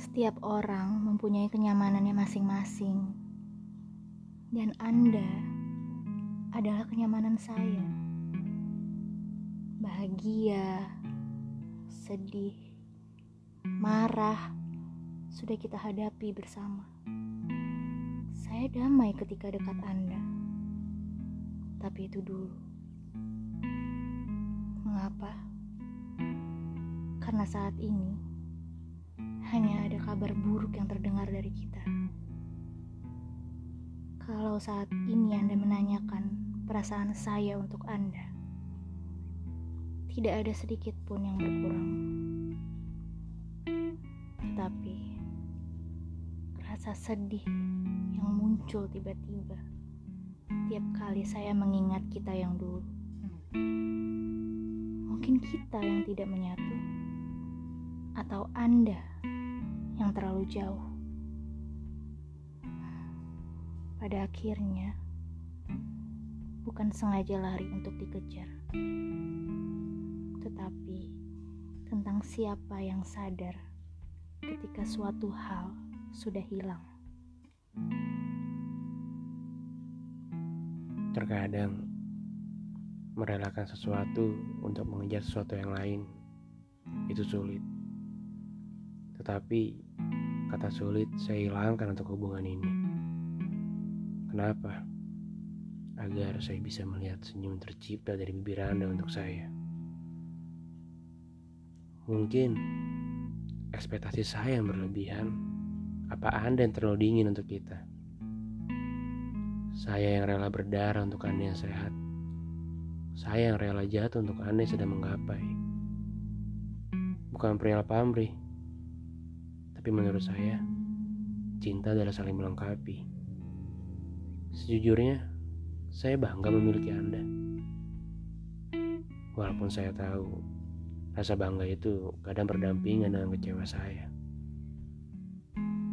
Setiap orang mempunyai kenyamanannya masing-masing, dan Anda adalah kenyamanan saya. Bahagia, sedih, marah, sudah kita hadapi bersama. Saya damai ketika dekat Anda, tapi itu dulu. Mengapa? Karena saat ini hanya ada kabar buruk yang terdengar dari kita. Kalau saat ini Anda menanyakan perasaan saya untuk Anda, tidak ada sedikit pun yang berkurang. Tetapi rasa sedih yang muncul tiba-tiba tiap kali saya mengingat kita yang dulu. Mungkin kita yang tidak menyatu, atau Anda yang terlalu jauh. Pada akhirnya, bukan sengaja lari untuk dikejar, tetapi tentang siapa yang sadar ketika suatu hal sudah hilang. Terkadang merelakan sesuatu untuk mengejar sesuatu yang lain itu sulit. Tetapi kata sulit saya hilangkan untuk hubungan ini. Kenapa? Agar saya bisa melihat senyum tercipta dari bibir Anda untuk saya. Mungkin ekspektasi saya yang berlebihan. Apa Anda yang terlalu dingin untuk kita? Saya yang rela berdarah untuk Anda yang sehat. Saya yang rela jatuh untuk Anda yang sedang menggapai. Bukan perihal pamrih, tapi menurut saya, cinta adalah saling melengkapi. Sejujurnya, saya bangga memiliki Anda. Walaupun saya tahu rasa bangga itu kadang berdampingan dengan kecewa saya.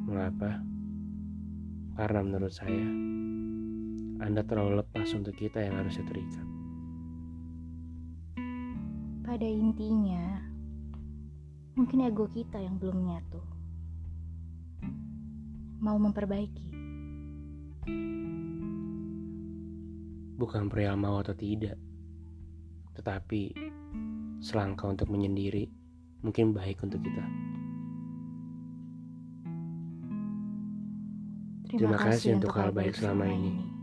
Mengapa? Karena menurut saya, Anda terlalu lepas untuk kita yang harusnya terikat. Pada intinya, mungkin ego kita yang belum nyatu. Mau memperbaiki. Bukan perihal mau atau tidak, tetapi selangkah untuk menyendiri mungkin baik untuk kita. Terima, kasih untuk hal baik selama ini.